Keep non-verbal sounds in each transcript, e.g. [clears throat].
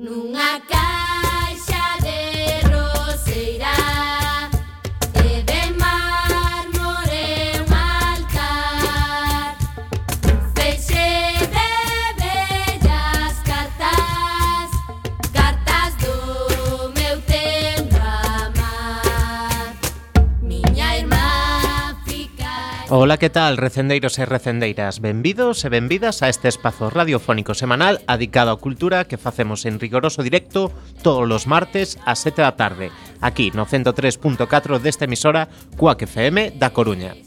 nunha Ola, que tal, recendeiros e recendeiras? Benvidos e benvidas a este espazo radiofónico semanal adicado á cultura que facemos en rigoroso directo todos os martes a 7 da tarde, aquí no 103.4 desta emisora Cuac FM da Coruña.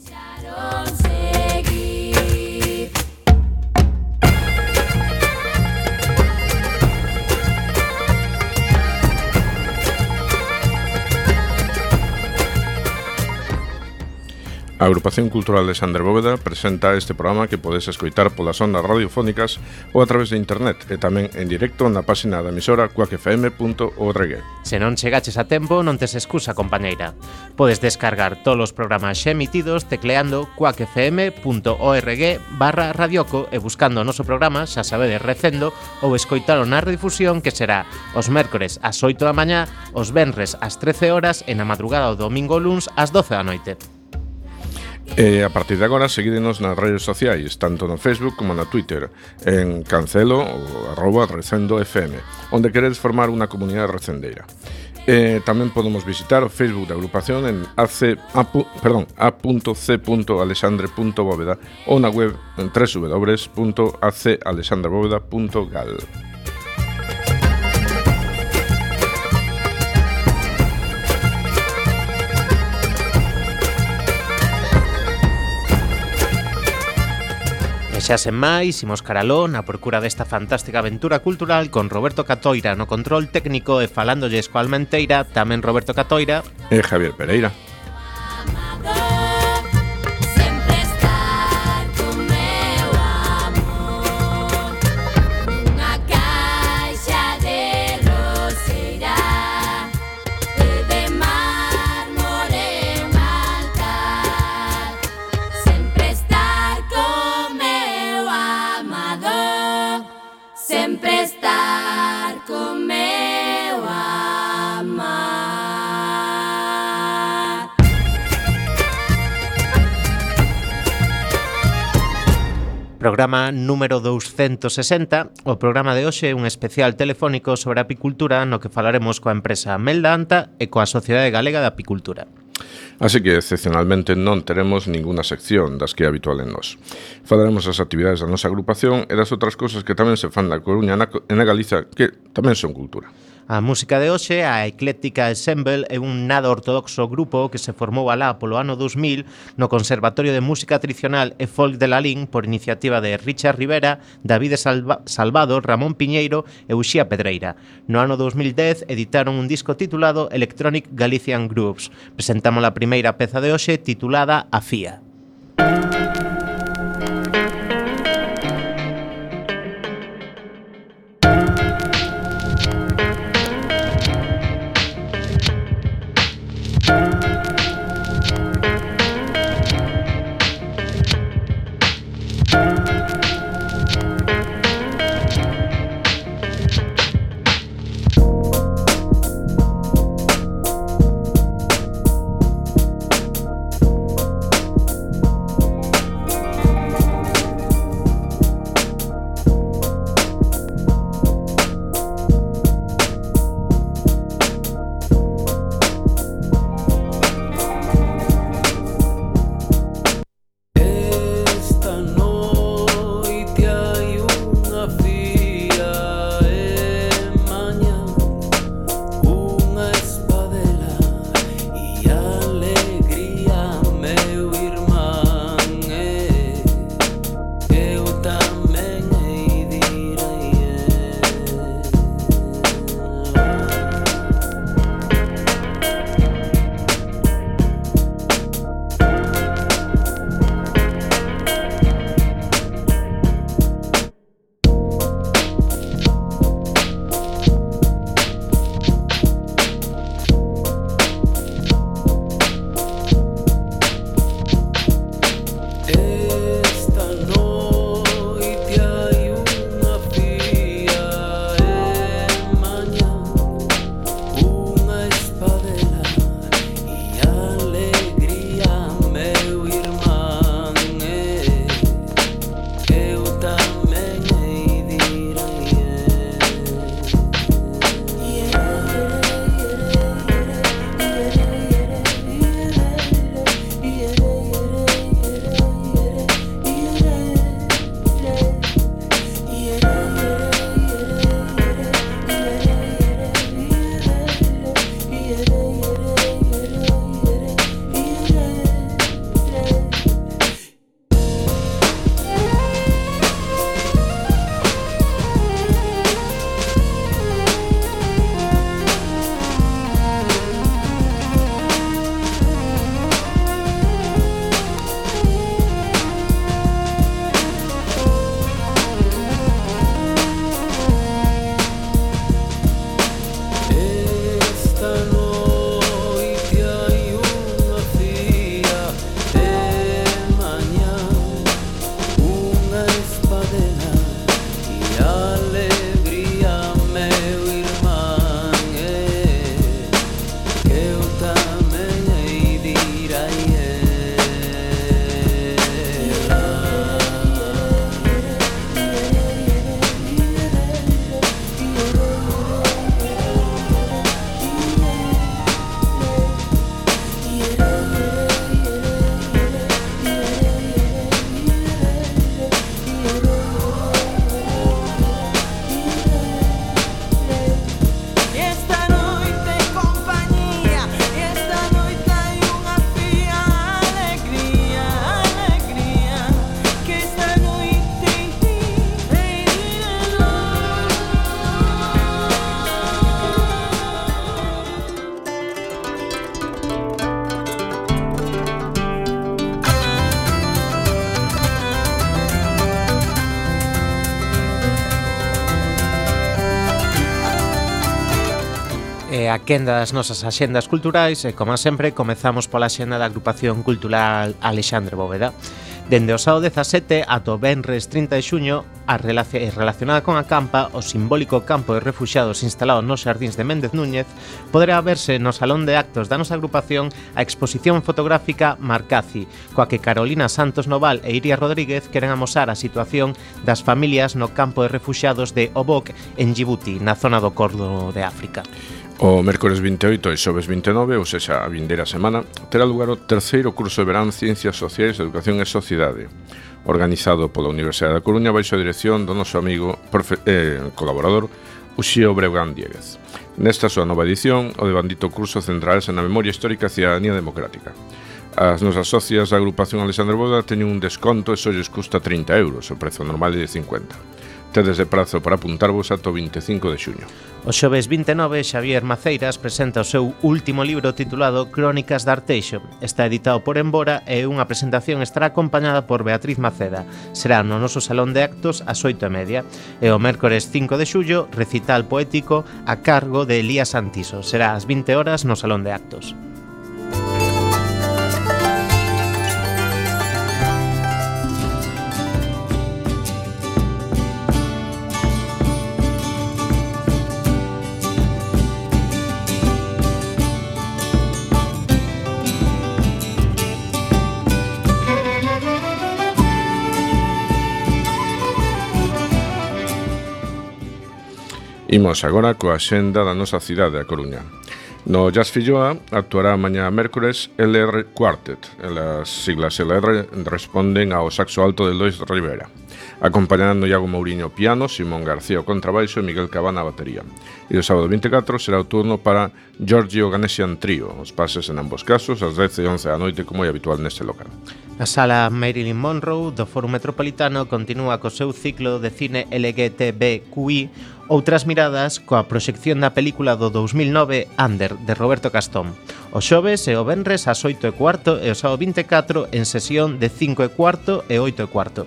A Agrupación Cultural de Sander Bóveda presenta este programa que podes escoitar polas ondas radiofónicas ou a través de internet e tamén en directo na páxina da emisora cuacfm.org. Se non chegaches a tempo, non tes excusa, compañeira. Podes descargar todos os programas xa emitidos tecleando cuacfm.org barra radioco e buscando o noso programa, xa sabedes, recendo ou escoitalo na redifusión que será os mércores ás 8 da mañá, os venres ás 13 horas e na madrugada do domingo luns ás 12 da noite. E a partir de agora seguídenos nas redes sociais, tanto no Facebook como na Twitter, en cancelo ou arroba recendo FM, onde queredes formar unha comunidade recendeira. E tamén podemos visitar o Facebook da agrupación en ac, a, perdón, a.c.alexandre.bóveda ou na web en www.acalexandrebóveda.gal. E xa sen máis, imos caraló na procura desta fantástica aventura cultural con Roberto Catoira no control técnico e falándolles coa Almenteira, tamén Roberto Catoira e Javier Pereira. programa número 260. O programa de hoxe é un especial telefónico sobre apicultura no que falaremos coa empresa Melda Anta e coa Sociedade Galega de Apicultura. Así que, excepcionalmente, non teremos ninguna sección das que é habitual en nós. Falaremos das actividades da nosa agrupación e das outras cousas que tamén se fan na Coruña e na Galiza que tamén son cultura. A música de hoxe, a Ecléctica Ensemble, é un nada ortodoxo grupo que se formou alá polo ano 2000 no Conservatorio de Música Tradicional e Folk de Lalín por iniciativa de Richard Rivera, David Salva Salvado, Ramón Piñeiro e Uxía Pedreira. No ano 2010 editaron un disco titulado Electronic Galician Groups. Presentamos a primeira peza de hoxe titulada A Fía. a quenda das nosas axendas culturais e, como sempre, comezamos pola xenda da agrupación cultural Alexandre Bóveda. Dende o sábado 17 ato Benres 30 de xuño, a relación relacionada con a campa, o simbólico campo de refugiados instalado nos xardíns de Méndez Núñez, poderá verse no Salón de Actos da nosa agrupación a exposición fotográfica Marcazi, coa que Carolina Santos Noval e Iria Rodríguez queren amosar a situación das familias no campo de refugiados de Obok en Djibouti, na zona do Corno de África. O mércores 28 e xoves 29, ou sexa, a vindeira semana, terá lugar o terceiro curso de verán Ciencias Sociais, Educación e Sociedade, organizado pola Universidade da Coruña baixo a dirección do noso amigo profe, eh, colaborador Uxío Breugán Dieguez. Nesta súa nova edición, o devandito curso centrarse na memoria histórica e cidadanía democrática. As nosas socias da agrupación Alexandre Boda teñen un desconto e só lles custa 30 euros, o prezo normal é de 50 Tedes de prazo para apuntarvos ata o 25 de xuño. O xoves 29, Xavier Maceiras presenta o seu último libro titulado Crónicas de Arteixo. Está editado por Embora e unha presentación estará acompañada por Beatriz Maceda. Será no noso salón de actos ás 8 e media. E o mércores 5 de xullo, recital poético a cargo de Elías Santiso. Será ás 20 horas no salón de actos. Imos agora coa xenda da nosa cidade da Coruña. No Jazz Filloa actuará mañá mércores LR Quartet. As siglas LR responden ao saxo alto de Lois Rivera. Acompañando Iago Mourinho piano, Simón García o contrabaixo e Miguel Cabana a batería. E o sábado 24 será o turno para Giorgio Ganesian Trio. Os pases en ambos casos ás 10 e 11 da noite como é habitual neste local. A sala Marilyn Monroe do Foro Metropolitano continúa co seu ciclo de cine LGTBQI outras miradas coa proxección da película do 2009 Under, de Roberto Castón. O xoves e o venres ás 8 e cuarto e o sábado 24 en sesión de 5 e cuarto e 8 e cuarto.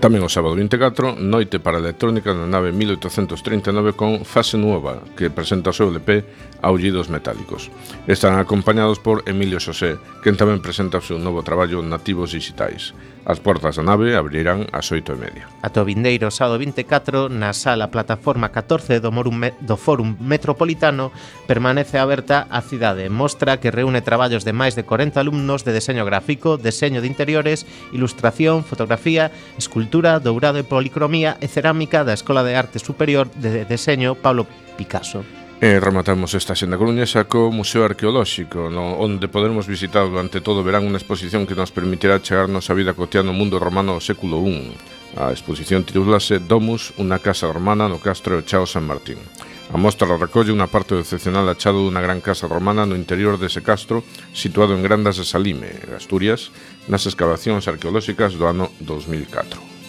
Tamén o sábado 24, Noite para a Electrónica na nave 1839 con Fase Nueva, que presenta o seu LP Aullidos Metálicos. Están acompañados por Emilio Xosé, quen tamén presenta o seu novo traballo Nativos Digitais. As portas da nave abrirán ás oito e media. Ato vindeiro sábado 24 na sala plataforma 14 do, Morum, do Fórum Metropolitano permanece aberta a cidade. Mostra que reúne traballos de máis de 40 alumnos de deseño gráfico, deseño de interiores, ilustración, fotografía, escultura, dourado e policromía e cerámica da Escola de Arte Superior de Deseño Pablo Picasso. E rematamos esta xenda coruñesa co Museo Arqueolóxico, no, onde poderemos visitar durante todo o verán unha exposición que nos permitirá chegarnos a vida cotiana no mundo romano do século I. A exposición titulase Domus, unha casa romana no castro de Chao San Martín. A mostra recolle unha parte do excepcional achado dunha gran casa romana no interior dese castro, situado en Grandas de Salime, Asturias, nas excavacións arqueolóxicas do ano 2004.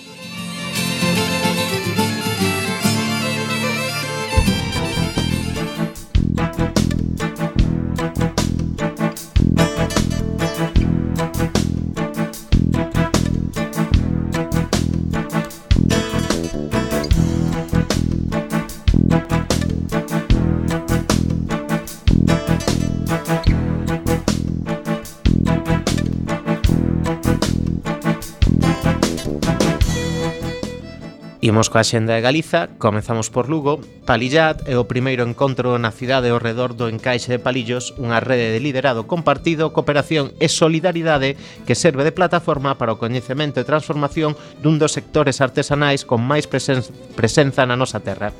Seguimos coa xenda de Galiza, comezamos por Lugo. Palillat é o primeiro encontro na cidade ao redor do encaixe de palillos, unha rede de liderado compartido, cooperación e solidaridade que serve de plataforma para o coñecemento e transformación dun dos sectores artesanais con máis presen presenza na nosa terra.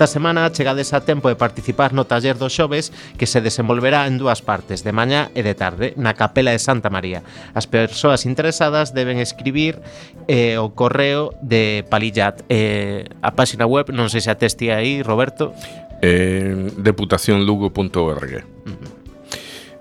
Esta semana chegades a tempo de participar no taller dos xoves que se desenvolverá en dúas partes, de mañá e de tarde, na Capela de Santa María. As persoas interesadas deben escribir eh, o correo de Palillat. Eh, a páxina web, non sei se ateste aí, Roberto. Eh, deputacionlugo.org. Uh -huh.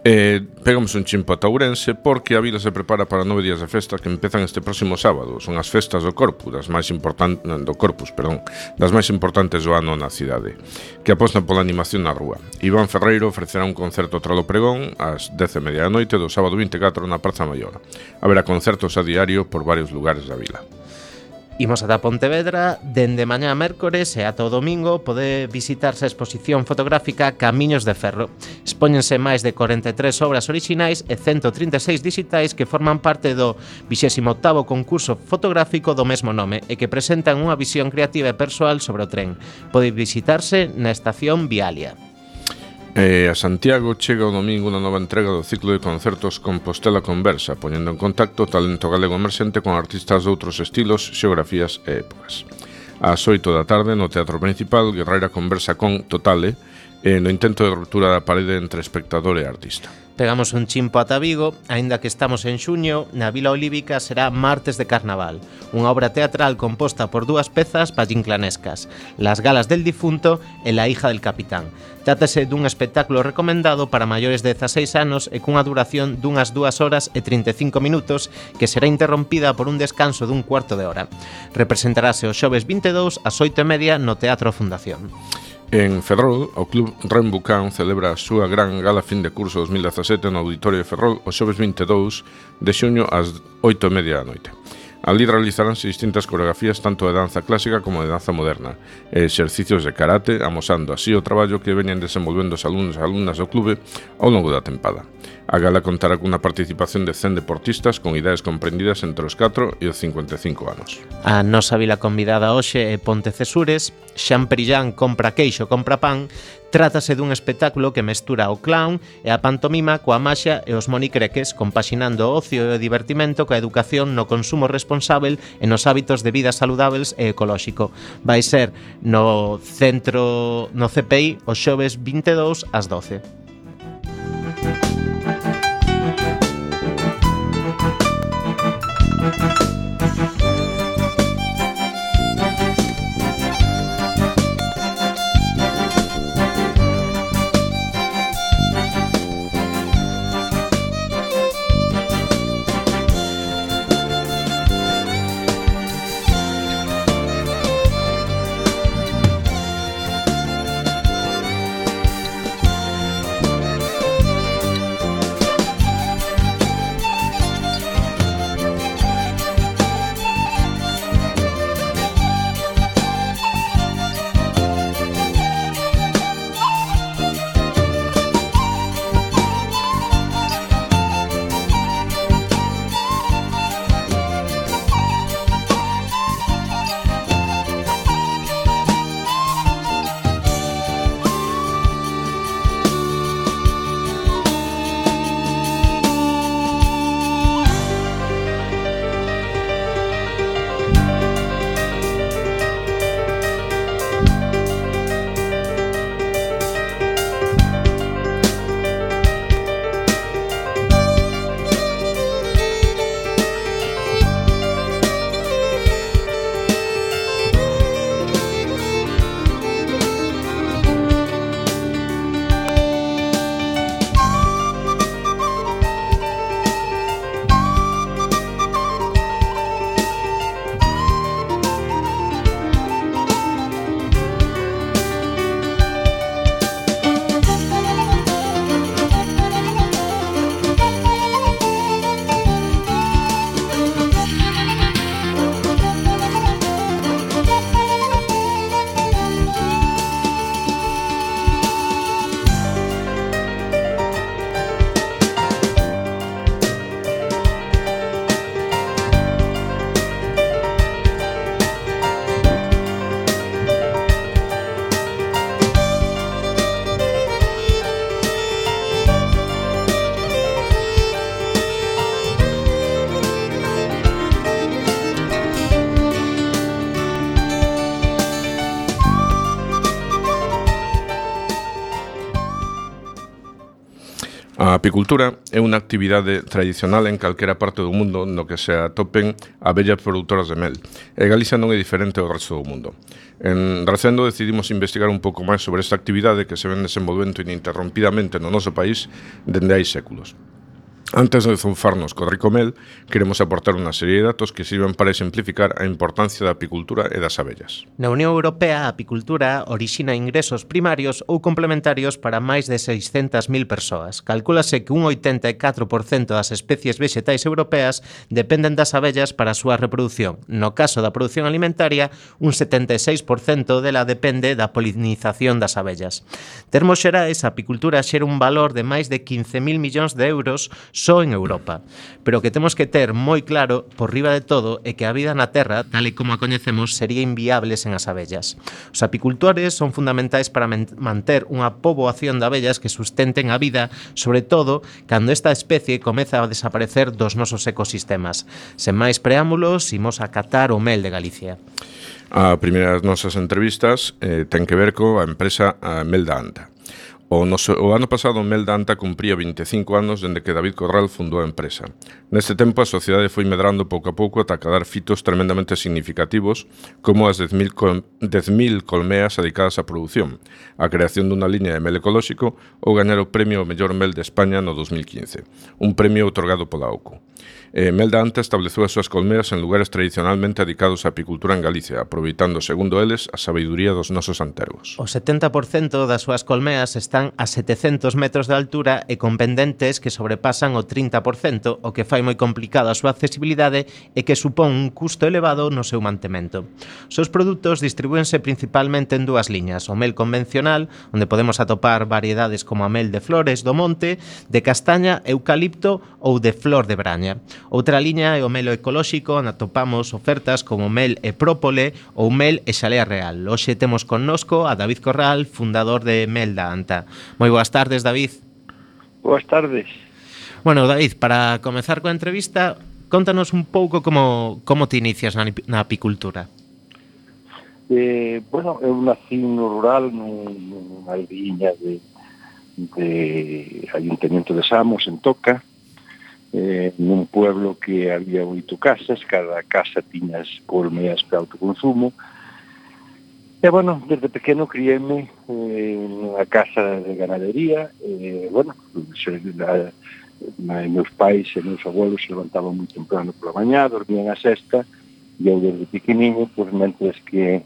Eh, pegamos un chimpo ata Ourense porque a vila se prepara para nove días de festa que empezan este próximo sábado. Son as festas do Corpus, das máis importantes do Corpus, perdón, das máis importantes do ano na cidade, que apostan pola animación na rúa. Iván Ferreiro ofrecerá un concerto tralo pregón ás 10:30 da noite do sábado 24 na Praza Maior. Haberá concertos a diario por varios lugares da vila. Imos ata Pontevedra, dende mañá mércores e ata o domingo pode visitarse a exposición fotográfica Camiños de Ferro. Expóñense máis de 43 obras orixinais e 136 digitais que forman parte do 28º concurso fotográfico do mesmo nome e que presentan unha visión creativa e persoal sobre o tren. Pode visitarse na estación Vialia. E a Santiago chega o domingo unha nova entrega do ciclo de concertos Compostela Conversa, poñendo en contacto o talento galego emerxente con artistas de outros estilos, xeografías e épocas. Ás 8 da tarde no Teatro Principal, Guerreira conversa con Totale, eh, no intento de ruptura da parede entre espectador e artista. Pegamos un chimpo ata Vigo, aínda que estamos en xuño, na Vila Olívica será Martes de Carnaval, unha obra teatral composta por dúas pezas pallinclanescas, Las galas del difunto e La hija del capitán. Trátase dun espectáculo recomendado para maiores de 16 anos e cunha duración dunhas 2 horas e 35 minutos que será interrompida por un descanso dun cuarto de hora. Representarase o xoves 22 ás 8:30 no Teatro Fundación. En Ferrol, o club Rembucán celebra a súa gran gala fin de curso 2017 no Auditorio de Ferrol o xoves 22 de xuño ás 8:30 da noite. Allí realizaránse distintas coreografías tanto de danza clásica como de danza moderna, e exercicios de karate, amosando así o traballo que veñen desenvolvendo os alumnos e alumnas do clube ao longo da tempada. A gala contará cunha participación de 100 deportistas con idades comprendidas entre os 4 e os 55 anos. A nosa vila convidada hoxe é Ponte Cesures, Xan Perillán compra queixo, compra pan Trátase dun espectáculo que mestura o clown e a pantomima coa maxia e os monicreques, compaxinando o ocio e o divertimento coa educación no consumo responsável e nos hábitos de vida saludables e ecolóxico. Vai ser no centro no CPI os xoves 22 ás 12. Silvicultura é unha actividade tradicional en calquera parte do mundo no que se atopen abellas produtoras de mel. E Galicia non é diferente ao resto do mundo. En Recendo decidimos investigar un pouco máis sobre esta actividade que se ven desenvolvendo ininterrompidamente no noso país dende hai séculos. Antes de zunfarnos co Ricomel, queremos aportar unha serie de datos que sirven para exemplificar a importancia da apicultura e das abellas. Na Unión Europea, a apicultura orixina ingresos primarios ou complementarios para máis de 600.000 persoas. Calcúlase que un 84% das especies vexetais europeas dependen das abellas para a súa reproducción. No caso da produción alimentaria, un 76% dela depende da polinización das abellas. Termos xerais, a apicultura xera un valor de máis de 15.000 millóns de euros só en Europa. Pero o que temos que ter moi claro, por riba de todo, é que a vida na Terra, tal e como a coñecemos, sería inviable sen as abellas. Os apicultores son fundamentais para manter unha poboación de abellas que sustenten a vida, sobre todo cando esta especie comeza a desaparecer dos nosos ecosistemas. Sen máis preámbulos, imos a catar o mel de Galicia. A primeira das nosas entrevistas eh, ten que ver coa empresa Melda Anta. O, noso, o ano pasado Mel Danta cumpría 25 anos dende que David Corral fundou a empresa. Neste tempo a sociedade foi medrando pouco a pouco ata cadar fitos tremendamente significativos como as 10.000 col 10 colmeas dedicadas á produción, a creación dunha liña de mel ecolóxico ou gañar o premio ao mellor mel de España no 2015, un premio otorgado pola OCU. Eh, Melda Anta estableceu as súas colmeas en lugares tradicionalmente dedicados á apicultura en Galicia, aproveitando, segundo eles, a sabiduría dos nosos antergos. O 70% das súas colmeas están a 700 metros de altura e con pendentes que sobrepasan o 30%, o que fai moi complicado a súa accesibilidade e que supón un custo elevado no seu mantemento. Os seus produtos distribúense principalmente en dúas liñas, o mel convencional, onde podemos atopar variedades como a mel de flores do monte, de castaña, eucalipto ou de flor de braña Outra liña é o melo ecolóxico, onde atopamos ofertas como mel e própole ou mel e xalea real. Hoxe temos connosco a David Corral, fundador de Mel da Anta. Moi boas tardes, David. Boas tardes. Bueno, David, para comezar coa entrevista, contanos un pouco como, como te inicias na, na apicultura. Eh, bueno, eu nací no rural, nunha aldeíña de, de Ayuntamiento de Samos, en Toca, eh, nun pueblo que había oito casas, cada casa tiñas colmeas para autoconsumo, E, bueno, desde pequeno criéme eh, nunha casa de ganadería, e, eh, bueno, se, a, a, meus pais e meus abuelos se levantaban moi temprano pola mañá, dormían a sexta, e eu desde pequeniño, pois, mentres que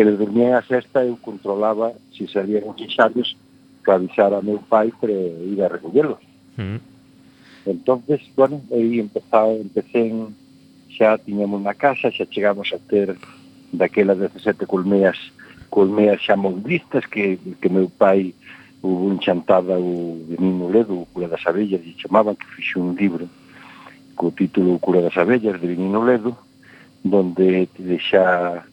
eles dormían a sexta, eu controlaba se si salían os ensaios para avisar a meu pai para ir a recollelos. Mm. Entonces, bueno, aí empezaba, en, xa tiñamos unha casa, xa chegamos a ter daquelas 17 colmeas, colmeas xa mondistas que, que meu pai hubo un o de Nino Ledo, o cura das abellas, e chamaban que fixe un libro co título O cura das abellas de Nino Ledo, donde xa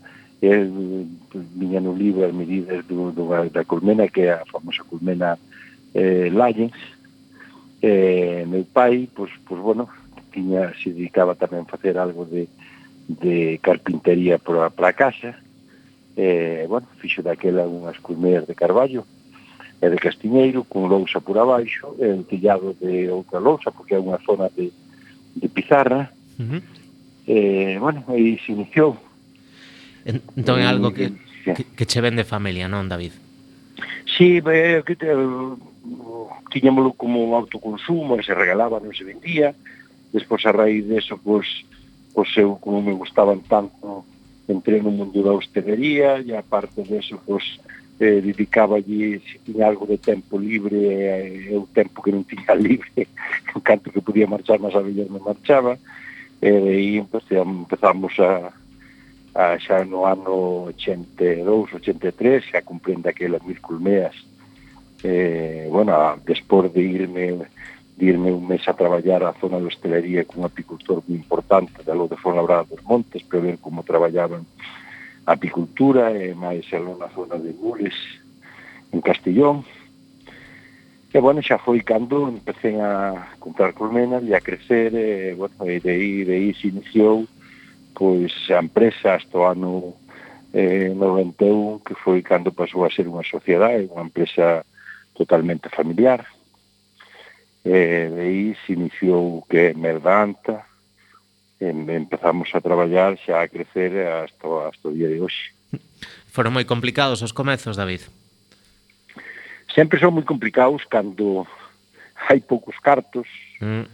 el viña no libro as medidas do, do, da colmena, que é a famosa colmena eh, Lyons, Eh, meu pai, pois, pois bueno, tiña, se dedicaba tamén a facer algo de, de carpintería para, para a casa, eh, bueno, fixo daquela unhas colmeas de carballo, e de castiñeiro, con lousa por abaixo, e un tellado de outra lousa, porque é unha zona de, de pizarra, uh -huh. eh, bueno, aí se iniciou. Entón é algo que, que, que che vende familia, non, David? Sí, eh, que te, tiñámoslo como un autoconsumo, se regalaba, non se vendía, despois a raíz deso, pois, pois eu, como me gustaban tanto, entré no mundo da hostelería, e aparte deso, pois, eh, dedicaba allí, se tiña algo de tempo libre, e eh, o tempo que non tiña [laughs] libre, en canto que podía marchar, mas a mellor non marchaba, e eh, aí empezamos a, a xa no ano 82, 83, xa cumprindo aquelas mil culmeas, eh, bueno, despois de irme de irme un mes a traballar a zona de hostelería cun apicultor moi importante de lo de Labrada dos Montes para ver como traballaban a apicultura e máis algo na zona de Mules en Castellón. E bueno, xa foi cando empecé a comprar colmenas e a crecer e bueno, e de aí, de aí se iniciou pois a empresa hasta o ano eh, 91 que foi cando pasou a ser unha sociedade unha empresa totalmente familiar. E de aí se iniciou que Merdanta, e empezamos a traballar xa a crecer hasta, hasta o día de hoxe. Foron moi complicados os comezos, David? Sempre son moi complicados cando hai poucos cartos, mm.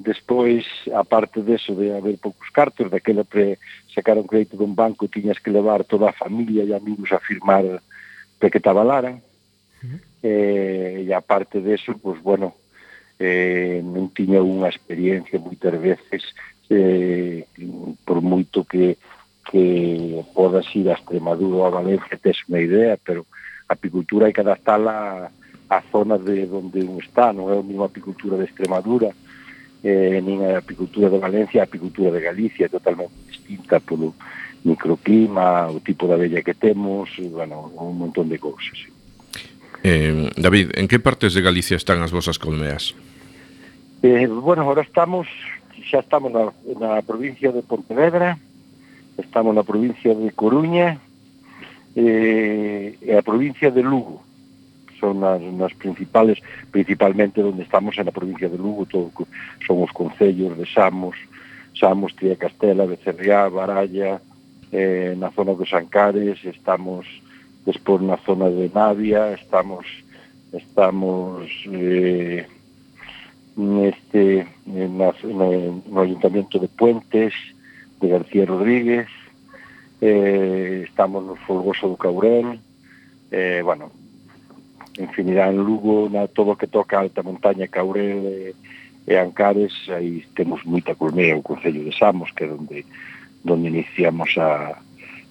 despois, aparte deso de haber poucos cartos, daquela pre sacar un crédito dun banco tiñas que levar toda a familia e amigos a firmar de que te avalaran, eh, e aparte deso, pois, bueno, eh, non tiña unha experiencia moitas veces eh, por moito que que podas ir a Extremadura ou a Valencia tes unha idea, pero a apicultura hai que adaptala á zona de onde un está, non é a mesma apicultura de Extremadura, eh, nin a apicultura de Valencia, a apicultura de Galicia é totalmente distinta polo microclima, o tipo de abella que temos, bueno, un montón de cousas. Sí. Eh, David, en que partes de Galicia están as vosas colmeas? Eh, bueno, ahora estamos, xa estamos na, na provincia de Pontevedra, estamos na provincia de Coruña eh, e a provincia de Lugo. Son as, nas principales, principalmente onde estamos é na provincia de Lugo, todo, son os concellos de Samos, Samos, Tría Castela, Becerriá, Baralla, eh, na zona dos Ancares, estamos despois na zona de Navia estamos estamos eh, neste eh, na, no, no Ayuntamiento de Puentes de García Rodríguez eh, estamos no Folgoso do Caurel eh, bueno infinidad en Lugo na todo que toca a alta montaña Caurel e, e Ancares aí temos moita colmea o Concello de Samos que é onde, onde iniciamos a,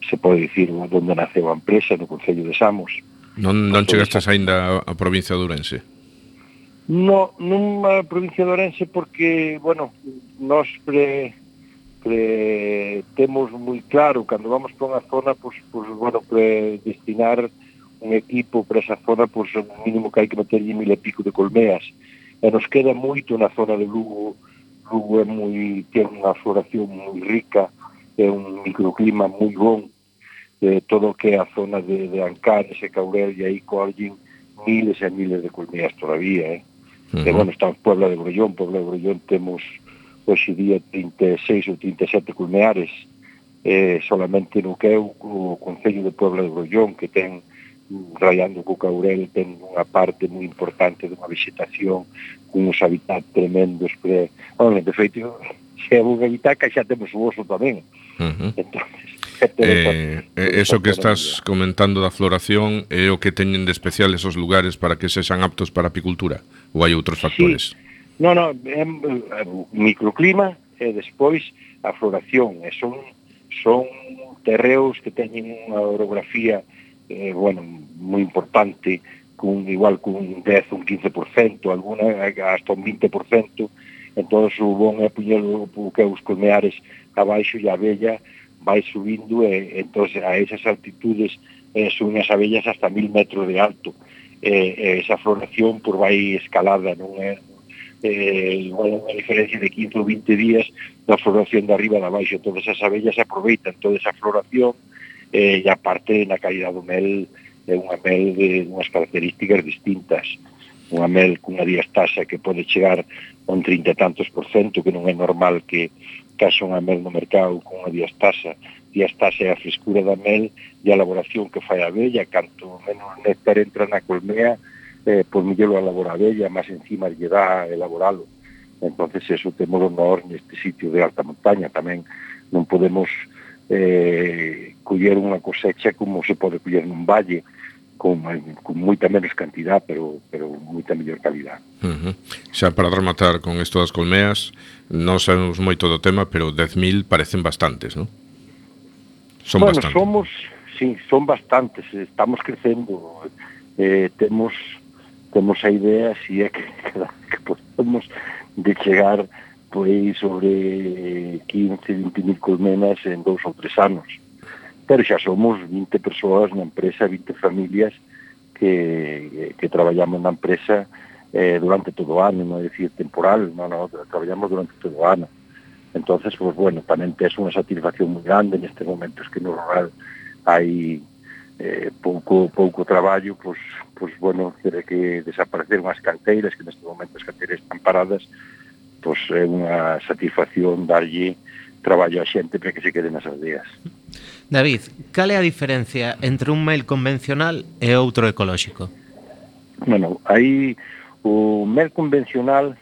se pode dicir onde naceu a empresa, no Concello de Samos. Non, non chegastas aínda a provincia de Ourense? No, non a provincia de Ourense porque, bueno, nós pre, pre, temos moi claro, cando vamos para unha zona, pois, pois bueno, pre destinar un equipo para esa zona, pois o mínimo que hai que meterlle mil e pico de colmeas. E nos queda moito na zona de Lugo, Lugo é moi, ten unha floración moi rica, é un microclima moi bon eh, todo o que é a zona de, de Ancares e Caurel e aí collen miles e miles de colmeas todavía eh? Uh -huh. e bueno, estamos Puebla de Grollón Puebla de Grollón temos hoxe día 36 ou 37 colmeares eh, solamente no que é o, o Concello de Puebla de Grollón que ten rayando co Caurel ten unha parte moi importante dunha vegetación con uns habitat tremendos que, bueno, de feito, [laughs] se é unha habitaca xa temos o oso tamén Uh -huh. Entonces, eh, eh eso que estás comentando da floración é o que teñen de especial esos lugares para que sexan aptos para apicultura ou hai outros factores? Sí. No, no, é, eh, é, microclima e despois a floración e son son terreos que teñen unha orografía eh, bueno, moi importante cun igual cun 10, un 15%, alguna hasta un 20% entón o bon é puñer o, o que os colmeares abaixo e a abella vai subindo e entón a esas altitudes eh, suben as abellas hasta mil metros de alto. Eh, esa floración por vai escalada non é? Eh, igual unha diferencia de 15 ou 20 días da floración de arriba da baixo todas as abellas aproveitan toda esa floración eh, e aparte na calidad do mel é unha mel de unhas características distintas. Unha mel cunha diastasa que pode chegar un 30 tantos por cento, que non é normal que caso unha mel no mercado con unha diastasa. Diastasa é a frescura da mel e a elaboración que fai a abella, canto menos néctar entra na colmea, eh, por mellor o elabora a abella, máis encima lle dá elaboralo. entonces eso temos no neste sitio de alta montaña tamén non podemos eh, coller unha cosecha como se pode coller nun valle, con, con moita menos cantidad, pero, pero moita mellor calidad. Uh -huh. Xa para rematar con isto das colmeas, non sabemos moito do tema, pero 10.000 parecen bastantes, non? Son bueno, bastantes. somos, sí, son bastantes, estamos crecendo, eh, temos temos a idea si é que, [laughs] que podemos de chegar pois sobre 15, 20.000 colmenas en dous ou tres anos pero xa somos 20 persoas na empresa, 20 familias que, que traballamos na empresa eh, durante todo o ano, non é dicir temporal, non, non, traballamos durante todo o ano. entonces pues bueno, tamén tes unha satisfacción moi grande neste momento, es que no rural hai eh, pouco, pouco traballo, pois, pues, pues, bueno, tere que desaparecer unhas canteiras, que neste momento as canteiras están paradas, pois pues, é unha satisfacción darlle traballo a xente para que se queden nas aldeas. David, cal é a diferencia entre un mail convencional e outro ecolóxico? Bueno, aí o mel convencional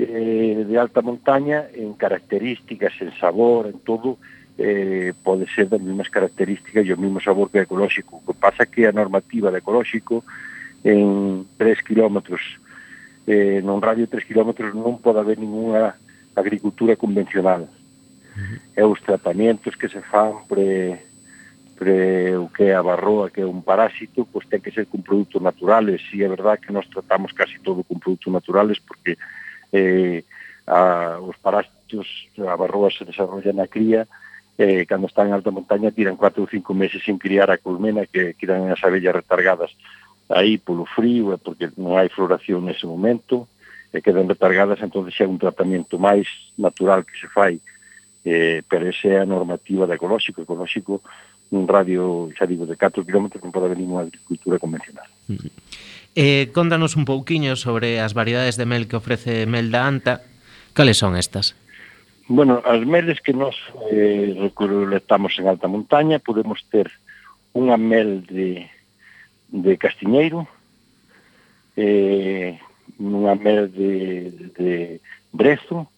eh, de alta montaña en características, en sabor, en todo, eh, pode ser das mesmas características e o mesmo sabor que o ecolóxico. O que pasa que a normativa de ecolóxico en 3 kilómetros, eh, non radio 3 kilómetros non pode haber ninguna agricultura convencional e os tratamentos que se fan pre, pre o que é a barroa, que é un parásito, pois ten que ser con produtos naturales. Si é verdad que nós tratamos casi todo con produtos naturales porque eh, a, os parásitos, a barroa se desarrolla na cría, eh, cando están en alta montaña tiran 4 ou 5 meses sin criar a colmena que tiran as abellas retargadas aí polo frío e porque non hai floración nese momento e quedan retargadas, entón é un tratamento máis natural que se fai eh, pero esa é a normativa da ecolóxico, ecolóxico un radio, xa digo, de 4 km non pode haber ninguna agricultura convencional. Mm-hmm. Eh, contanos un pouquiño sobre as variedades de mel que ofrece Mel da Anta. Cales son estas? Bueno, as meles que nos eh, recolectamos en alta montaña podemos ter unha mel de, de castiñeiro, eh, unha mel de, de brezo,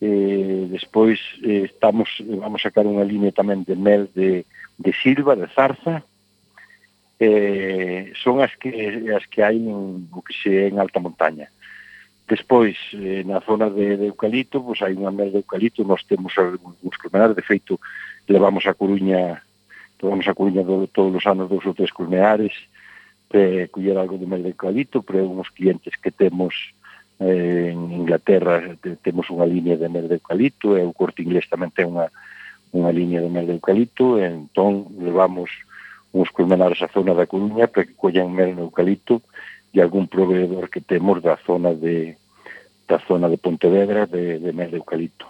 eh, despois eh, estamos vamos a sacar unha línea tamén de mel de, de silva, de zarza. Eh, son as que as que hai en, o que se en alta montaña. Despois eh, na zona de, de eucalipto pois hai unha mel de eucalipto. Nós temos algúns colmenares, de feito levamos a Coruña levamos a Coruña do, todos os anos dos ou tres colmenares eh, para coller algo de mel de eucalipto pero uns clientes que temos eh, en Inglaterra temos unha liña de mel de eucalipto e o corte inglés tamén ten unha, unha liña de mel de eucalipto e entón levamos uns colmenares á zona da Coruña para que collan mel no eucalipto e algún proveedor que temos da zona de da zona de Pontevedra de, de mel de eucalipto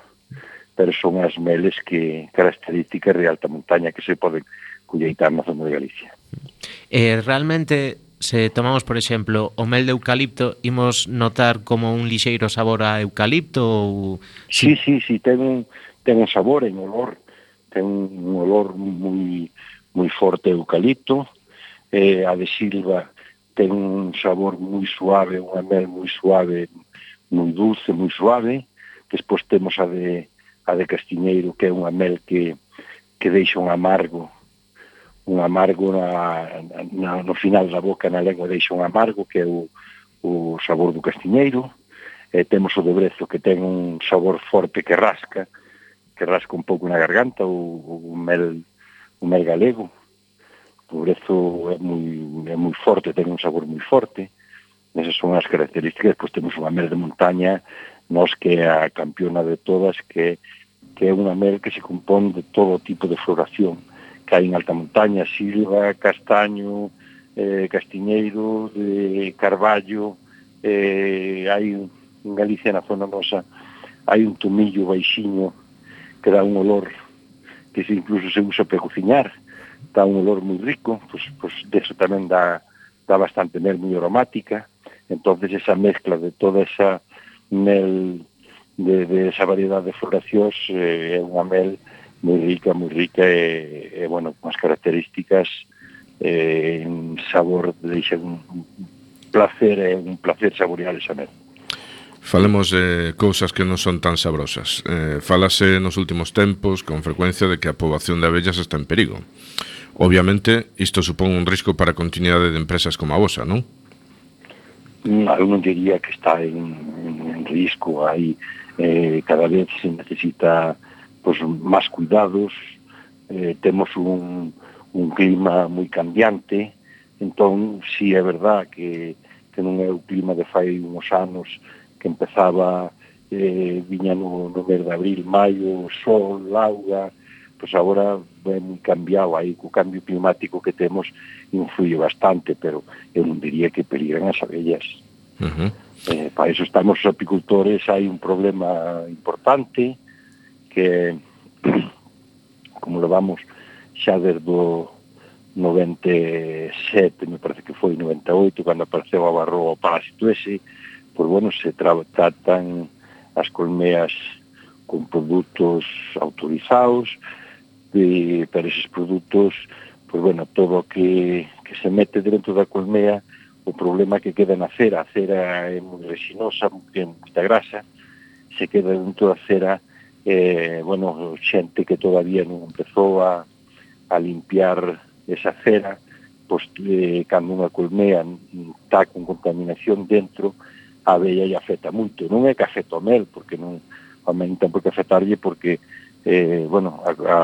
pero son as meles que características de alta montaña que se poden colleitar na zona de Galicia. Eh, realmente se tomamos, por exemplo, o mel de eucalipto, imos notar como un lixeiro sabor a eucalipto ou... Sí, sí, sí, ten un, ten un sabor en olor, ten un olor moi, moi forte eucalipto, eh, a de silva ten un sabor moi suave, unha mel moi suave, moi dulce, moi suave, despois temos a de, a de castiñeiro, que é unha mel que, que deixa un amargo un amargo na, na, no final da boca na lengua deixa un amargo que é o, o sabor do castiñeiro. E temos o dobrezo que ten un sabor forte que rasca que rasca un pouco na garganta o, o mel o mel galego. O dobrezo é moi, é moi forte ten un sabor moi forte. Esas son as características. Pois temos unha mel de montaña nos que é a campiona de todas que, que é unha mel que se compón de todo tipo de floración que hai en alta montaña, silva, castaño, eh, castiñeiro, de carballo, eh, hai en Galicia na zona nosa hai un tomillo baixiño que dá un olor que se incluso se usa para cociñar, dá un olor moi rico, pois, pois deso tamén dá, dá bastante mel moi aromática, entonces esa mezcla de toda esa mel de, de esa variedade de floracións eh, é unha mel moi rica, moi rica e, e bueno, con as características eh, un sabor deixa un, un placer e un placer saborear esa merda. Falemos de cousas que non son tan sabrosas. Eh, falase nos últimos tempos con frecuencia de que a poboación de abellas está en perigo. Obviamente, isto supón un risco para a continuidade de empresas como a vosa, non? Mm, eu non diría que está en, en, en risco. Hai, eh, cada vez se necesita eh, pois, máis cuidados, eh, temos un, un clima moi cambiante, entón, si sí, é verdad que, que non é o clima de fai uns anos que empezaba eh, viña no, no mes de abril, maio, sol, auga, pois agora é moi cambiado aí, co cambio climático que temos influye bastante, pero eu non diría que peligran as abellas. Uh -huh. eh, para iso estamos os apicultores, hai un problema importante, que [clears throat] como levamos xa desde o 97, me parece que foi 98, cando apareceu a barro o Parásito ese, pois, bueno, se tratan as colmeas con produtos autorizados, e para eses produtos, pois, bueno, todo o que, que se mete dentro da colmea, o problema que queda na cera, a cera é moi resinosa, ten moita grasa, se queda dentro da cera eh, bueno, xente que todavía non empezou a, a limpiar esa cera, pois, eh, cando unha colmea está con contaminación dentro, a abella lle afecta moito. Non é que afecta o mel, porque non, a men ten por que afectarlle, porque, eh, bueno, a, a,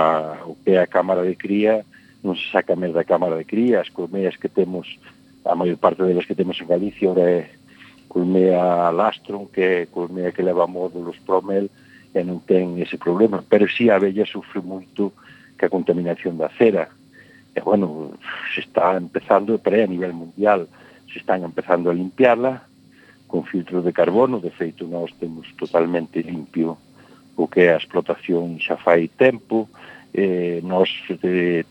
o que é a cámara de cría, non se saca mel da cámara de cría, as colmeas que temos, a maior parte delas que temos en Galicia, ora é colmea lastron, que é colmea que leva módulos promel, mel, e non ten ese problema, pero si sí, a abella sufre moito que a contaminación da cera. E, bueno, se está empezando, pero a nivel mundial, se están empezando a limpiarla con filtros de carbono, de feito, nós temos totalmente limpio o que é a explotación xa fai tempo, eh, nós de,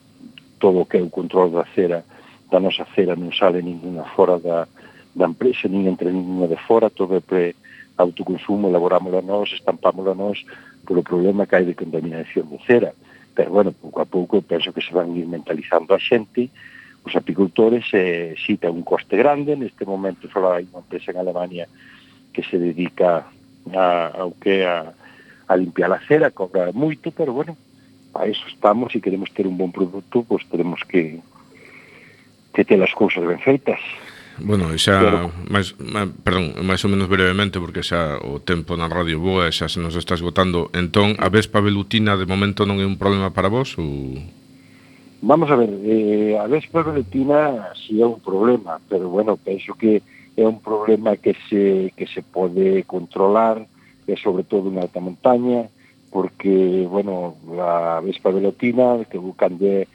todo o que é o control da cera, da nosa cera non sale ninguna fora da, da empresa, nin entre ninguna de fora, todo é pre, autoconsumo, elaborámosla nós, estampámosla nós, polo problema que hai de contaminación do cera. Pero, bueno, pouco a pouco, penso que se van ir mentalizando a xente, os apicultores, eh, si ten un coste grande, neste momento só hai unha empresa en Alemania que se dedica a, ao que a, a limpiar a cera, cobra moito, pero, bueno, a eso estamos, se queremos ter un bon produto, pois pues, teremos que, que ter as cousas ben feitas. Bueno, xa, Pero... máis, máis, perdón, máis ou menos brevemente porque xa o tempo na radio boa xa se nos está esgotando. Entón, a vespa velutina de momento non é un problema para vos ou Vamos a ver, eh, a vespa velutina si sí é un problema, pero bueno, penso que é un problema que se, que se pode controlar, e sobre todo en alta montaña, porque, bueno, a vespa velutina, que cando de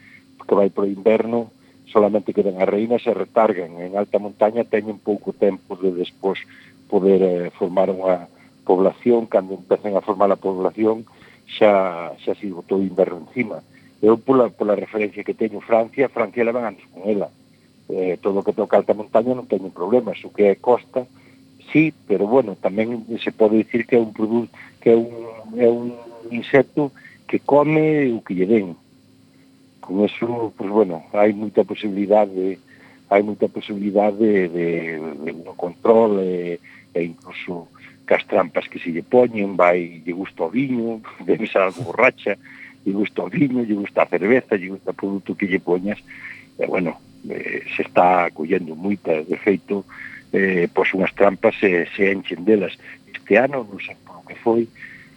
que vai pro inverno, solamente que ven as reinas e retarguen. En alta montaña teñen pouco tempo de despois poder eh, formar unha población, cando empecen a formar a población, xa, xa se botou inverno encima. Eu, pola, pola referencia que teño Francia, Francia levan antes con ela. Eh, todo o que toca alta montaña non teñen problemas, o que é costa, sí, pero bueno, tamén se pode dicir que é un produto, que é un, é un insecto que come o que lle den, con eso, pues bueno, hai moita posibilidade hai moita posibilidade de, de, de no control e, e incluso cas as trampas que se lle poñen vai, lle gusta o viño, [laughs] debe ser algo borracha, lle gusta o viño, lle gusta a cerveza, lle gusta o produto que lle poñas, e bueno, eh, se está collendo moita, de feito, eh, pois unhas trampas se, se enchen delas. Este ano, non sei por que foi,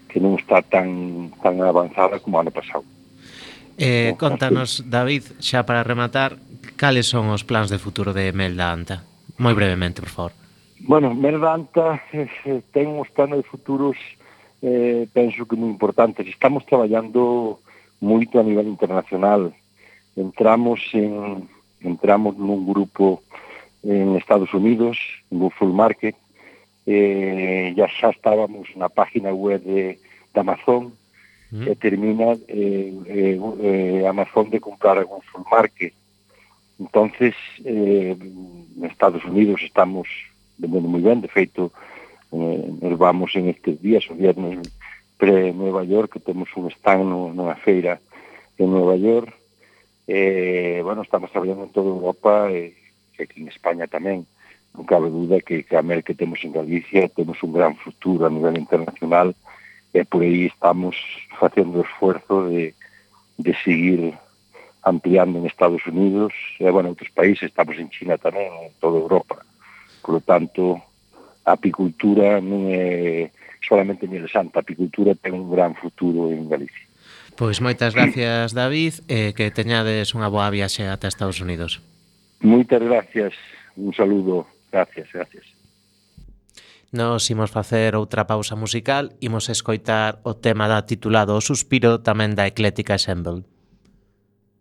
que non está tan, tan avanzada como ano pasado. Eh, contanos, David, xa para rematar, cales son os plans de futuro de Melda Anta? Moi brevemente, por favor. Bueno, Melda Anta eh, eh ten uns planos de futuros eh, penso que moi importantes. Estamos traballando moito a nivel internacional. Entramos en entramos nun grupo en Estados Unidos, no Full Market, eh, ya xa estábamos na página web de, de Amazon, mm. e termina eh, eh, eh, Amazon de comprar algún full market. entonces eh, en Estados Unidos estamos vendendo moi ben, de feito eh, nos vamos en estes días, o viernes pre Nueva York, que temos un stand no, nunha feira en Nueva York, eh, bueno, estamos traballando en toda Europa e eh, aquí en España tamén, non cabe duda que, que a mer que temos en Galicia temos un gran futuro a nivel internacional e e por aí estamos facendo o esforzo de, de seguir ampliando en Estados Unidos e, bueno, outros países, estamos en China tamén, en toda Europa. Por lo tanto, a apicultura non é solamente interesante, santa, a apicultura ten un gran futuro en Galicia. Pois moitas gracias, David, e que teñades unha boa viaxe ata Estados Unidos. Moitas gracias, un saludo, gracias, gracias. Nos imos facer outra pausa musical, imos escoitar o tema da titulado O Suspiro tamén da Eclética Assemble.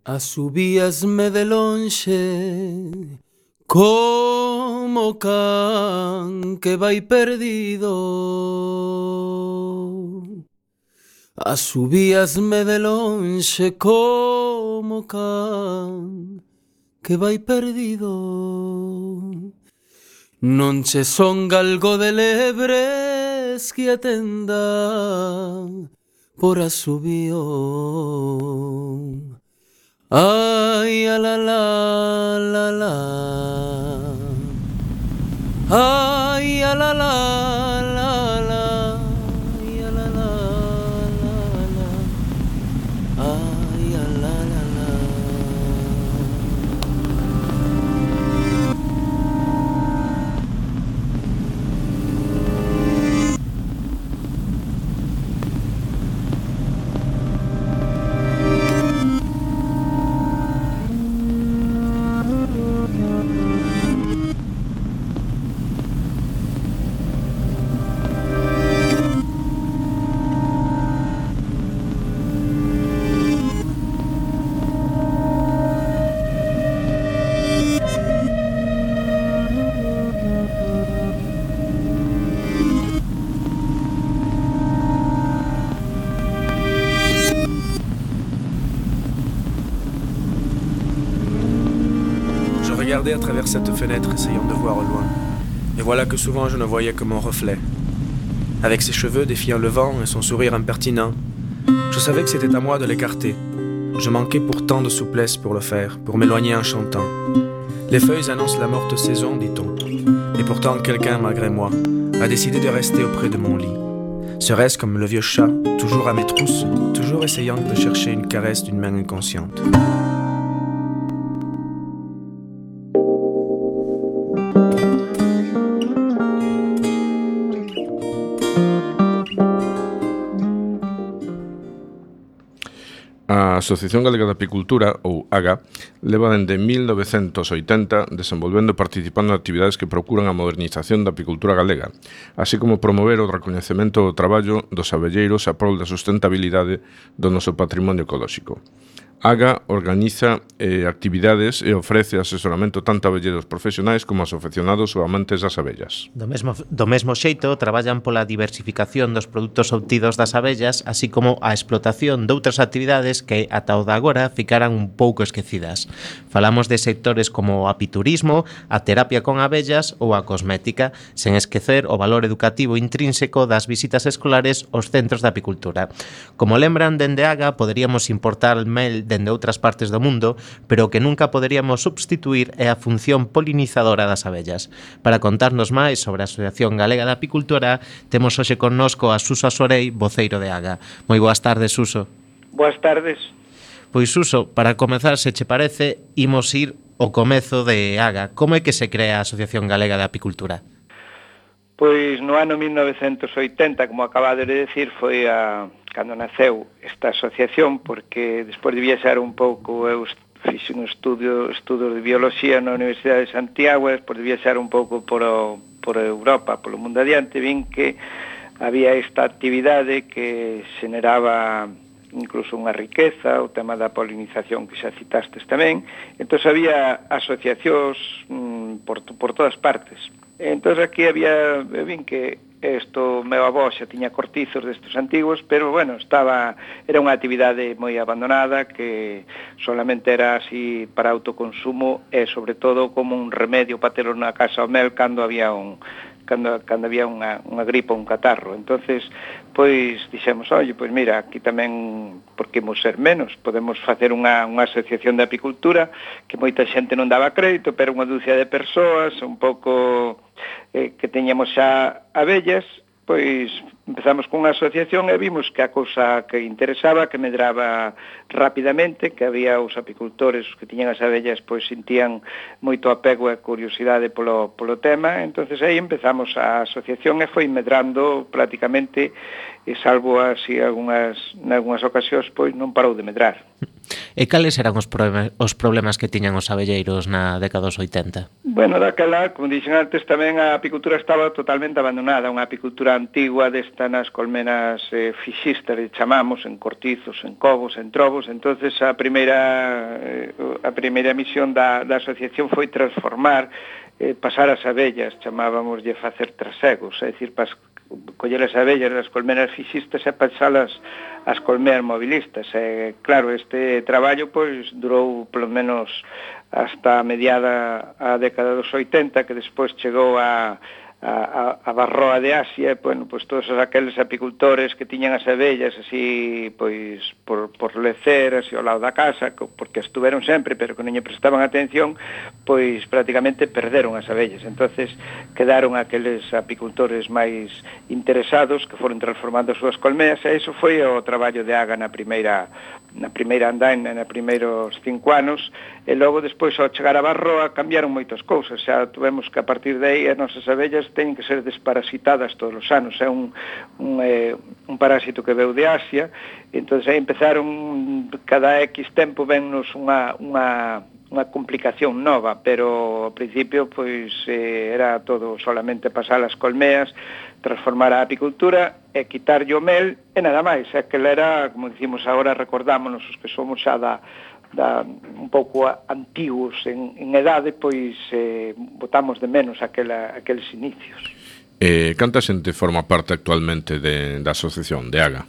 Asubíasme de lonxe como can que vai perdido Asubíasme de lonxe como can que vai perdido Non c'è son galgo de lebres che attenda por asubio. Ay, a la la la. Ay, a la la la la. Regardais à travers cette fenêtre, essayant de voir au loin. Et voilà que souvent je ne voyais que mon reflet. Avec ses cheveux défiant le vent et son sourire impertinent, je savais que c'était à moi de l'écarter. Je manquais pourtant de souplesse pour le faire, pour m'éloigner en chantant. Les feuilles annoncent la morte saison, dit-on. Et pourtant quelqu'un, malgré moi, a décidé de rester auprès de mon lit. Serait-ce comme le vieux chat, toujours à mes trousses, toujours essayant de chercher une caresse d'une main inconsciente? Asociación Galega de Apicultura, ou AGA, leva dende 1980 desenvolvendo e participando en actividades que procuran a modernización da apicultura galega, así como promover o recoñecemento do traballo dos abelleiros a prol da sustentabilidade do noso patrimonio ecolóxico. AGA organiza eh, actividades e ofrece asesoramento tanto a velleiros profesionais como aos aficionados ou amantes das abellas. Do mesmo, do mesmo xeito, traballan pola diversificación dos produtos obtidos das abellas, así como a explotación de outras actividades que ata o de agora ficaran un pouco esquecidas. Falamos de sectores como o apiturismo, a terapia con abellas ou a cosmética, sen esquecer o valor educativo intrínseco das visitas escolares aos centros de apicultura. Como lembran dende AGA, poderíamos importar mel dende outras partes do mundo, pero que nunca poderíamos substituir é a función polinizadora das abellas. Para contarnos máis sobre a Asociación Galega da Apicultura, temos hoxe connosco a Suso Asorei, voceiro de AGA. Moi boas tardes, Suso. Boas tardes. Pois, Suso, para comezar, se che parece, imos ir o comezo de AGA. Como é que se crea a Asociación Galega de Apicultura? Pois no ano 1980, como acabades de decir, foi a, cando naceu esta asociación, porque despois de viaxar un pouco eu fixe un estudio, estudos de biología na Universidade de Santiago, despois de viaxar un pouco por, o, por Europa, polo mundo adiante, vin que había esta actividade que generaba incluso unha riqueza, o tema da polinización que xa citastes tamén. Entón había asociacións mm, por, por todas partes. Entón aquí había, eu vin que Isto, meu avó xa tiña cortizos destes antigos, pero, bueno, estaba, era unha actividade moi abandonada que solamente era así para autoconsumo e, sobre todo, como un remedio para ter unha casa ao mel cando había un, cando, cando había unha, unha gripa, un catarro. entonces pois dixemos, oi, pois mira, aquí tamén, porque imos ser menos, podemos facer unha, unha asociación de apicultura, que moita xente non daba crédito, pero unha dúcia de persoas, un pouco eh, que teñamos xa abellas, pois empezamos cunha asociación e vimos que a cousa que interesaba, que medraba rapidamente, que había os apicultores os que tiñan as abellas, pois sentían moito apego e curiosidade polo, polo tema, entonces aí empezamos a asociación e foi medrando prácticamente e salvo así algunhas, nalgúnas ocasións, pois non parou de medrar. E cales eran os problemas, os problemas que tiñan os abelleiros na década dos 80? Bueno, daquela, como dixen antes, tamén a apicultura estaba totalmente abandonada, unha apicultura antigua desta nas colmenas eh, fixistas, le chamamos, en cortizos, en covos, en trobos, entonces a primeira, eh, a primeira misión da, da asociación foi transformar eh, pasar as abellas, chamábamos de facer trasegos, é dicir, pas, coller as abellas das colmenas fixistas e pasalas as colmeas mobilistas. E, claro, este traballo pois durou polo menos hasta a mediada a década dos 80, que despois chegou a a, a, a barroa de Asia, bueno, pois todos aqueles apicultores que tiñan as abellas así, pois, por, por lecer así ao lado da casa, porque estuveron sempre, pero que non lle prestaban atención, pois prácticamente perderon as abellas. entonces quedaron aqueles apicultores máis interesados que foron transformando as súas colmeas, e iso foi o traballo de Aga na primeira na primeira andaina, na primeiros cinco anos, e logo despois ao chegar a Barroa cambiaron moitas cousas, xa tuvemos que a partir de aí as nosas abellas teñen que ser desparasitadas todos os anos, é un, un, eh, un parásito que veu de Asia Entón aí empezaron, cada X tempo vennos unha, unha, unha complicación nova, pero ao principio pois eh, era todo solamente pasar as colmeas, transformar a apicultura e quitarlle o mel e nada máis. Aquela era, como dicimos agora, recordámonos os que somos xa da, da un pouco antigos en, en edade, pois eh, botamos de menos aquela, aqueles inicios. Eh, canta xente forma parte actualmente de, da asociación de AGA?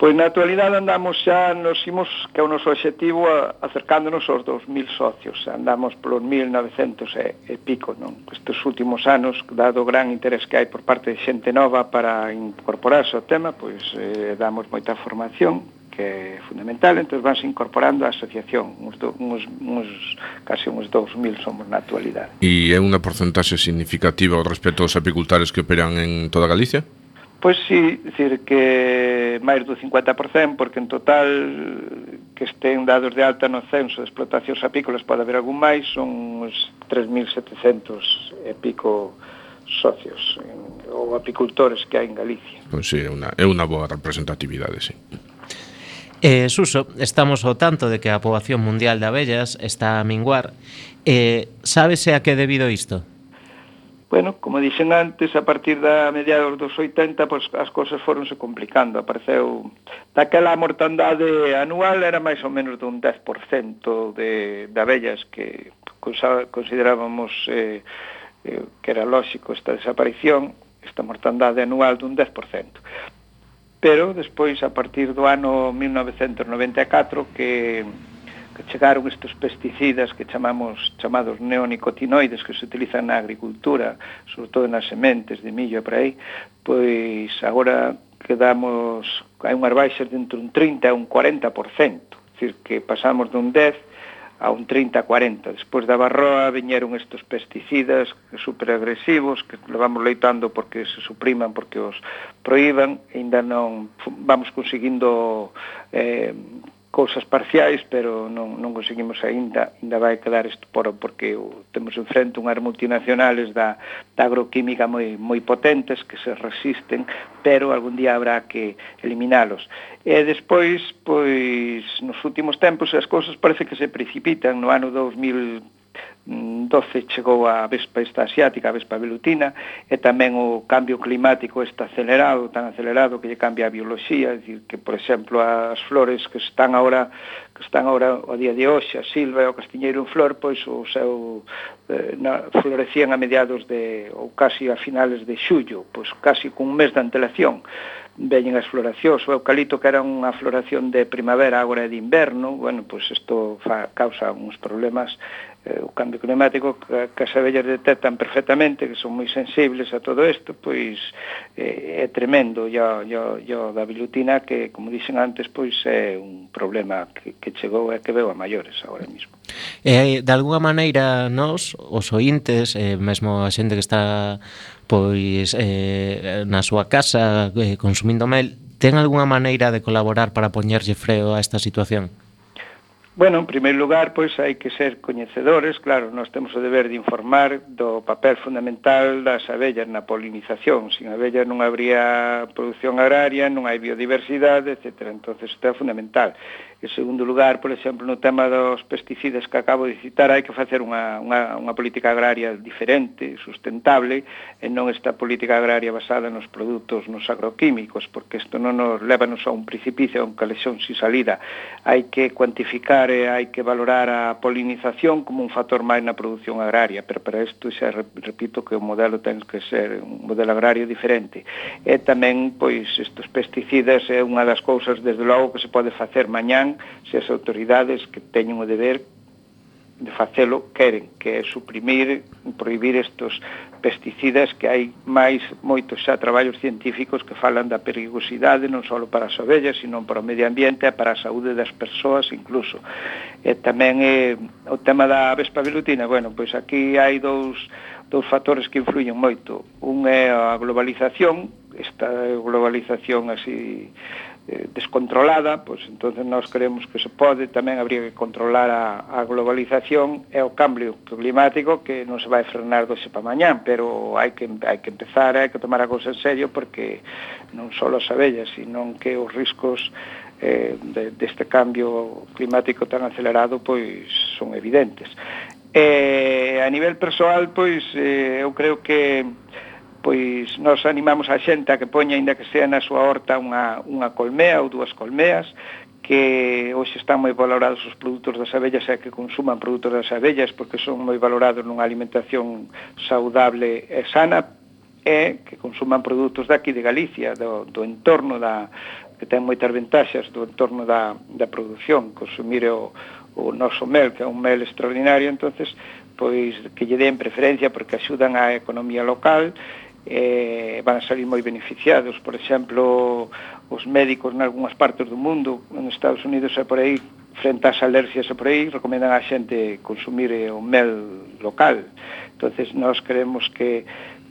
Pois na actualidade andamos xa, nos imos que é o noso objetivo a, acercándonos aos 2.000 socios, andamos polos 1.900 e, e pico, non? Estes últimos anos, dado o gran interés que hai por parte de xente nova para incorporarse ao tema, pois eh, damos moita formación, que é fundamental, entón vanse incorporando a asociación, uns, do, uns, uns casi uns 2.000 somos na actualidade. E é unha porcentaxe significativa ao respecto aos apicultores que operan en toda Galicia? Pois sí, dicir que máis do 50%, porque en total que estén dados de alta no censo de explotacións apícolas pode haber algún máis, son uns 3.700 e pico socios en, ou apicultores que hai en Galicia. Pois sí, é unha, é unha boa representatividade, sí. Eh, Suso, estamos ao tanto de que a poboación mundial de abellas está a minguar. Eh, sabese a que debido isto? Bueno, como dixen antes, a partir da mediados dos 80, pois as cousas foronse complicando. Apareceu daquela mortandade anual era máis ou menos dun 10% de, de abellas que considerábamos eh, eh, que era lógico esta desaparición, esta mortandade anual dun 10%. Pero despois, a partir do ano 1994, que que chegaron estes pesticidas que chamamos chamados neonicotinoides que se utilizan na agricultura, sobre todo nas sementes de millo e por aí, pois agora quedamos hai unhas baixas de entre un 30 e un 40%, dicir que pasamos dun 10 a un 30-40. Despois da barroa viñeron estes pesticidas superagresivos que levamos leitando porque se supriman, porque os proíban, e ainda non vamos conseguindo eh, cousas parciais, pero non, non conseguimos aínda, ainda vai quedar isto por, porque o, temos enfrente unhas multinacionales da, da agroquímica moi, moi potentes que se resisten, pero algún día habrá que eliminalos. E despois, pois, nos últimos tempos as cousas parece que se precipitan. No ano 2000 Mm, 12 chegou a vespa esta asiática, a vespa velutina, e tamén o cambio climático está acelerado, tan acelerado que lle cambia a bioloxía, é dicir, que, por exemplo, as flores que están agora que están agora o día de hoxe, a silva e o castiñeiro en flor, pois o seu eh, na, florecían a mediados de ou casi a finales de xullo, pois casi cun mes de antelación. Veñen as floracións, o eucalipto que era unha floración de primavera agora é de inverno, bueno, pois isto fa, causa uns problemas eh, o cambio climático que, que as abellas detectan perfectamente, que son moi sensibles a todo isto, pois eh, é tremendo ya, ya, ya da bilutina que, como dixen antes, pois é un problema que, que chegou e que veo a maiores agora mesmo. E, eh, de alguna maneira, nós, os ointes, eh, mesmo a xente que está pois eh, na súa casa eh, consumindo mel, ten algunha maneira de colaborar para poñerlle freo a esta situación? Bueno, en primeiro lugar, pois hai que ser coñecedores, claro, nós temos o deber de informar do papel fundamental das abellas na polinización. Sin abellas non habría produción agraria, non hai biodiversidade, etc. Entón, isto é fundamental. En segundo lugar, por exemplo, no tema dos pesticidas que acabo de citar, hai que facer unha, unha, unha política agraria diferente, sustentable, e non esta política agraria basada nos produtos, nos agroquímicos, porque isto non nos levanos a un precipicio, a un calexón sin salida. Hai que cuantificar e hai que valorar a polinización como un factor máis na produción agraria, pero para isto xa repito que o modelo ten que ser un modelo agrario diferente. E tamén, pois, estes pesticidas é unha das cousas, desde logo, que se pode facer mañán verán se as autoridades que teñen o deber de facelo queren, que é suprimir, prohibir estos pesticidas que hai máis moitos xa traballos científicos que falan da perigosidade non só para as ovellas, sino para o medio ambiente e para a saúde das persoas incluso. E tamén eh, o tema da vespa velutina, bueno, pois aquí hai dous, dous factores que influyen moito. Un é a globalización, esta globalización así eh, descontrolada, pois entonces nós creemos que se pode, tamén habría que controlar a, a globalización e o cambio climático que non se vai frenar doxe para mañán, pero hai que, hai que empezar, hai que tomar a cousa en serio porque non só as abellas, sino que os riscos eh, de, deste cambio climático tan acelerado pois son evidentes. Eh, a nivel persoal, pois, eh, eu creo que pois nos animamos a xente a que poña, ainda que sea na súa horta, unha, unha colmea ou dúas colmeas, que hoxe están moi valorados os produtos das abellas e que consuman produtos das abellas porque son moi valorados nunha alimentación saudable e sana e que consuman produtos daqui de Galicia, do, do entorno da, que ten moitas ventaxas do entorno da, da produción, consumir o, o noso mel, que é un mel extraordinario, entonces pois que lle den preferencia porque axudan á economía local eh, van a salir moi beneficiados. Por exemplo, os médicos en algunhas partes do mundo, en Estados Unidos e por aí, frente ás alergias e por aí, recomendan a xente consumir eh, o mel local. entonces nós creemos que,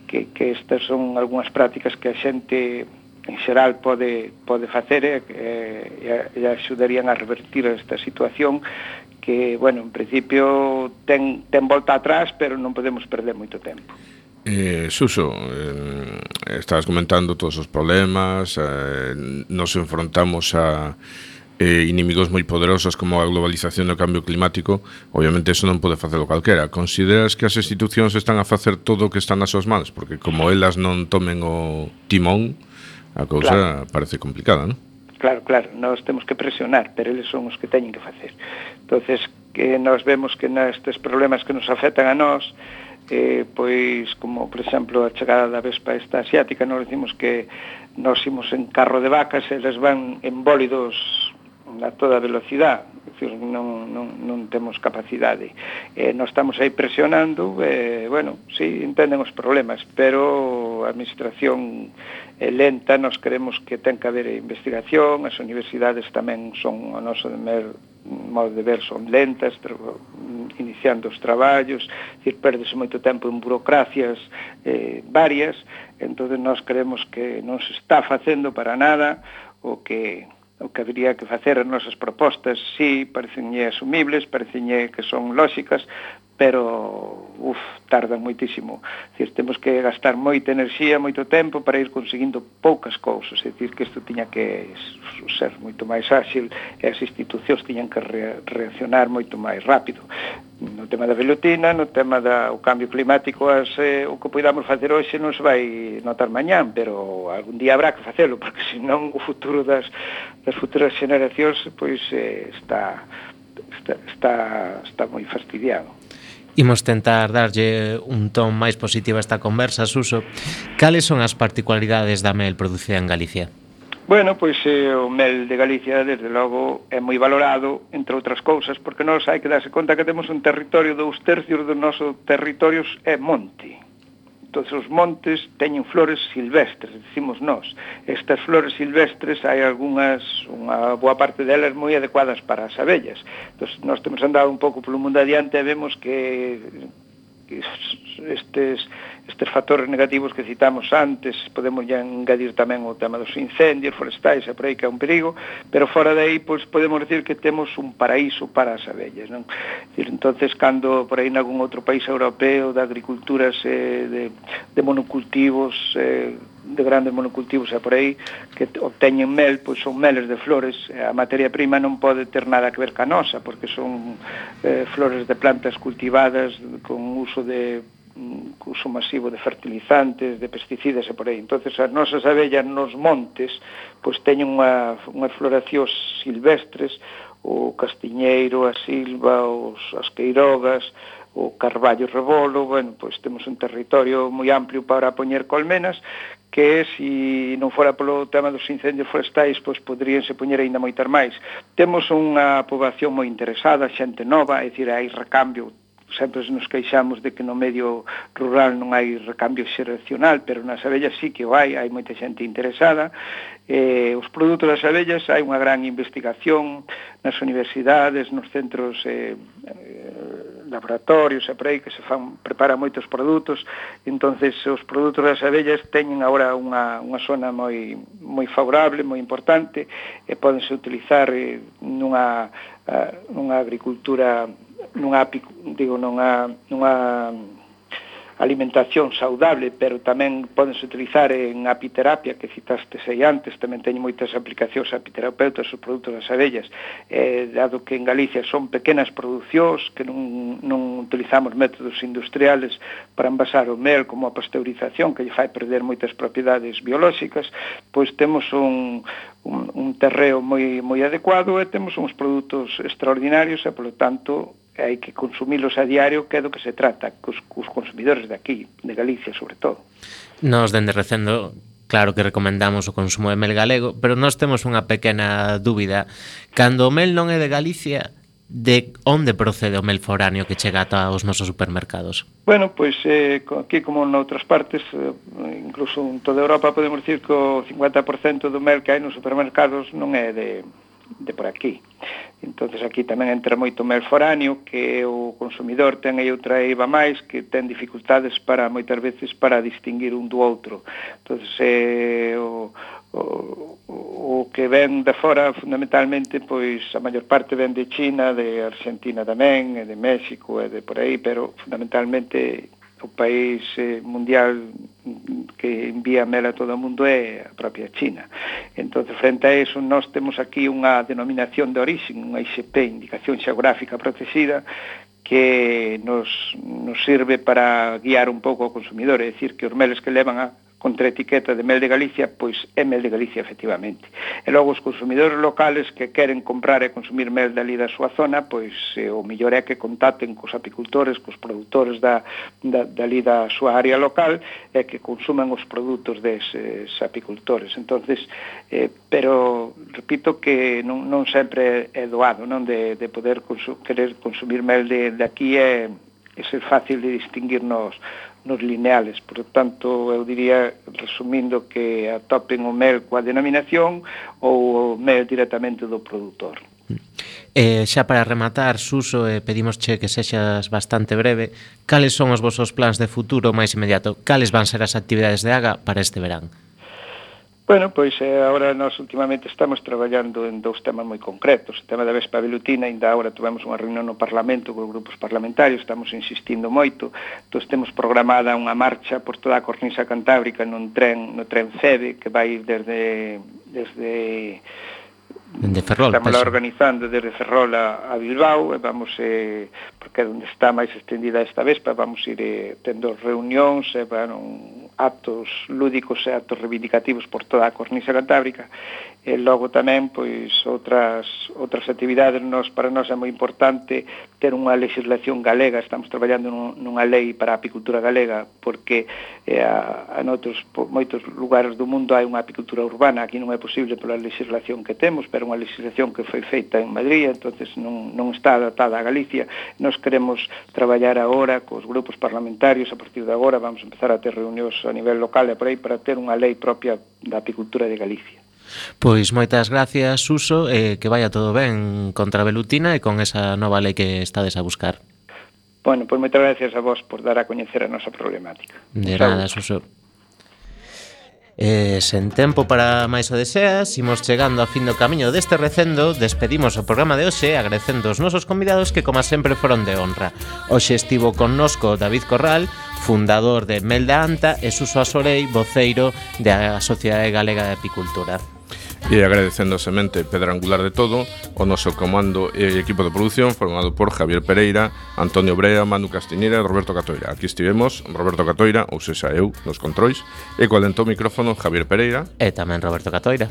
que, que estas son algunhas prácticas que a xente en xeral pode, pode facer e, eh, e, e axudarían a revertir esta situación que, bueno, en principio ten, ten volta atrás, pero non podemos perder moito tempo. Eh, Suso, eh, estás comentando todos os problemas, eh, nos enfrontamos a eh, inimigos moi poderosos como a globalización do cambio climático, obviamente eso non pode facelo calquera. Consideras que as institucións están a facer todo o que están nas súas mans? Porque como elas non tomen o timón, a cousa claro. parece complicada, non? Claro, claro, nós temos que presionar, pero eles son os que teñen que facer. entonces que nós vemos que nestes problemas que nos afectan a nós, eh, pois como por exemplo a chegada da vespa esta asiática, nos decimos que nós imos en carro de vacas, e eles van en bólidos a toda velocidade, decir, non, non, non temos capacidade. Eh, non estamos aí presionando, eh, bueno, sí, entenden os problemas, pero a administración eh, lenta, nos creemos que ten que haber investigación, as universidades tamén son o noso demer modo de ver son lentas, pero iniciando os traballos, decir, perdes moito tempo en burocracias eh, varias, entonces nós creemos que non se está facendo para nada o que o que habría que facer as nosas propostas, sí, parecenlle asumibles, parecenlle que son lóxicas, pero uf, tarda moitísimo. Dicir, temos que gastar moita enerxía, moito tempo para ir conseguindo poucas cousas, é dicir que isto tiña que ser moito máis áxil e as institucións tiñan que re reaccionar moito máis rápido no tema da velutina, no tema da o cambio climático, as, eh, o que podamos facer hoxe non se vai notar mañán, pero algún día habrá que facelo, [laughs] porque senón o futuro das, das futuras generacións pois eh, está, está, está, está moi fastidiado. Imos tentar darlle un ton máis positivo a esta conversa, Suso. Cales son as particularidades da mel producida en Galicia? Bueno, pois eh, o mel de Galicia, desde logo, é moi valorado, entre outras cousas, porque nós hai que darse conta que temos un territorio, dous tercios do noso territorio é monte. Todos os montes teñen flores silvestres, dicimos nós. Estas flores silvestres hai algunhas, unha boa parte delas moi adecuadas para as abellas. Entón, nós temos andado un pouco polo mundo adiante e vemos que estes, estes factores negativos que citamos antes, podemos ya engadir tamén o tema dos incendios forestais e por aí que é un perigo, pero fora de aí pois, podemos decir que temos un paraíso para as abellas. Non? Dicir, entonces, cando por aí nalgún outro país europeo de agriculturas eh, de, de monocultivos eh, de grandes monocultivos e por aí que obteñen mel, pois son meles de flores, a materia prima non pode ter nada que ver ca nosa, porque son eh, flores de plantas cultivadas con uso de mm, uso masivo de fertilizantes, de pesticidas e por aí. Entonces as nosas abellas nos montes pois teñen unha, unha floración silvestres, o castiñeiro, a silva, os, as queirogas, o carballo rebolo, bueno, pois temos un territorio moi amplio para poñer colmenas que se non fora polo tema dos incendios forestais, pois poderíanse poñer aínda moitas máis. Temos unha poboación moi interesada, xente nova, é dicir, hai recambio sempre nos queixamos de que no medio rural non hai recambio xeracional, pero nas abellas sí que o hai, hai moita xente interesada. Eh, os produtos das abellas hai unha gran investigación nas universidades, nos centros eh, laboratorios e por aí que se fan, prepara moitos produtos, entonces os produtos das abellas teñen agora unha, unha zona moi, moi favorable, moi importante, e podense utilizar eh, nunha, a, nunha agricultura, nunha, digo, nunha, nunha alimentación saudable, pero tamén podense utilizar en apiterapia, que citaste aí antes, tamén teñen moitas aplicacións apiterapeutas os produtos das abellas, eh, dado que en Galicia son pequenas producións que non, non utilizamos métodos industriales para envasar o mel como a pasteurización, que lle fai perder moitas propiedades biolóxicas, pois temos un, un, un terreo moi, moi adecuado e temos uns produtos extraordinarios e, polo tanto, hai que consumilos a diario que é do que se trata, cos, cos consumidores de aquí, de Galicia sobre todo. Nos dende recendo Claro que recomendamos o consumo de mel galego, pero nós temos unha pequena dúbida. Cando o mel non é de Galicia, de onde procede o mel foráneo que chega ata os nosos supermercados? Bueno, pois eh, aquí como en outras partes, eh, incluso en toda Europa podemos dicir que o 50% do mel que hai nos supermercados non é de, de por aquí. Entonces aquí tamén entra moito mel foráneo que o consumidor ten aí outra eiva máis que ten dificultades para moitas veces para distinguir un do outro. Entonces eh, o, o, o que ven de fora fundamentalmente pois a maior parte ven de China, de Argentina tamén, e de México e de por aí, pero fundamentalmente o país eh, mundial que envía mel a todo o mundo é a propia China. Entón, frente a eso, nós temos aquí unha denominación de origen, unha ICP, Indicación Xeográfica Protegida, que nos, nos sirve para guiar un pouco o consumidor, é dicir, que os meles que levan a, contra etiqueta de mel de Galicia, pois é mel de Galicia efectivamente. E logo os consumidores locales que queren comprar e consumir mel dali da súa zona, pois eh, o mellor é que contacten cos apicultores, cos produtores da, da, dali da súa área local e que consuman os produtos deses apicultores. entonces eh, pero repito que non, non sempre é doado, non de, de poder consu querer consumir mel de, de aquí é, é ser fácil de distinguir nos, nos lineales. Por tanto, eu diría, resumindo, que atopen o mel coa denominación ou o mel directamente do produtor. Eh, xa para rematar, Suso, eh, pedimos che que sexas bastante breve. Cales son os vosos plans de futuro máis inmediato? Cales van ser as actividades de AGA para este verán? Bueno, pois eh, agora nós últimamente estamos traballando en dous temas moi concretos. O tema da Vespa Velutina, ainda agora tivemos unha reunión no Parlamento con grupos parlamentarios, estamos insistindo moito. Entón, temos programada unha marcha por toda a Cornisa Cantábrica nun tren, no tren Febe, que vai desde, desde Dende Ferrol. Estamos penso. organizando desde Ferrol a, a Bilbao, e vamos, eh, porque é onde está máis extendida esta vespa, vamos ir eh, tendo reunións, e bueno, actos lúdicos e actos reivindicativos por toda a cornisa cantábrica, e logo tamén pois outras outras actividades nos para nós é moi importante ter unha legislación galega, estamos traballando nun, nunha lei para a apicultura galega porque eh, a, a noutros po, moitos lugares do mundo hai unha apicultura urbana, aquí non é posible pola legislación que temos, pero unha legislación que foi feita en Madrid, entonces non, non está adaptada a Galicia. Nos queremos traballar agora cos grupos parlamentarios, a partir de agora vamos a empezar a ter reunións a nivel local e por aí para ter unha lei propia da apicultura de Galicia. Pois moitas gracias, Suso, e eh, que vaya todo ben contra Belutina e con esa nova lei que estades a buscar. Bueno, pois moitas gracias a vos por dar a coñecer a nosa problemática. De nada, Suso. E sen tempo para máis o deseas, imos chegando a fin do camiño deste recendo, despedimos o programa de hoxe agradecendo os nosos convidados que como sempre foron de honra. Hoxe estivo connosco David Corral, fundador de Melda Anta e Suso Asorei, voceiro da Sociedade Galega de Apicultura. E agradecendo semente pedra angular de todo O noso comando e equipo de produción Formado por Javier Pereira Antonio Brea, Manu Castiñera e Roberto Catoira. Aquí estivemos, Roberto Catoira, ou sexa eu, nos controis E coalentó o micrófono Javier Pereira. E tamén Roberto Catoira.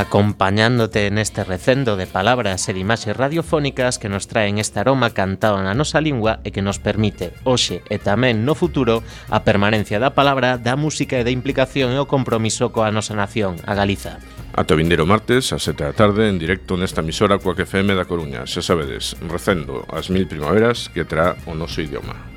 acompañándote en este recendo de palabras e de imaxes radiofónicas que nos traen este aroma cantado na nosa lingua e que nos permite, hoxe e tamén no futuro, a permanencia da palabra, da música e da implicación e o compromiso coa nosa nación, a Galiza. Ata vindeiro martes, a sete da tarde, en directo nesta emisora coa FM da Coruña. Xa sabedes, recendo as mil primaveras que terá o noso idioma.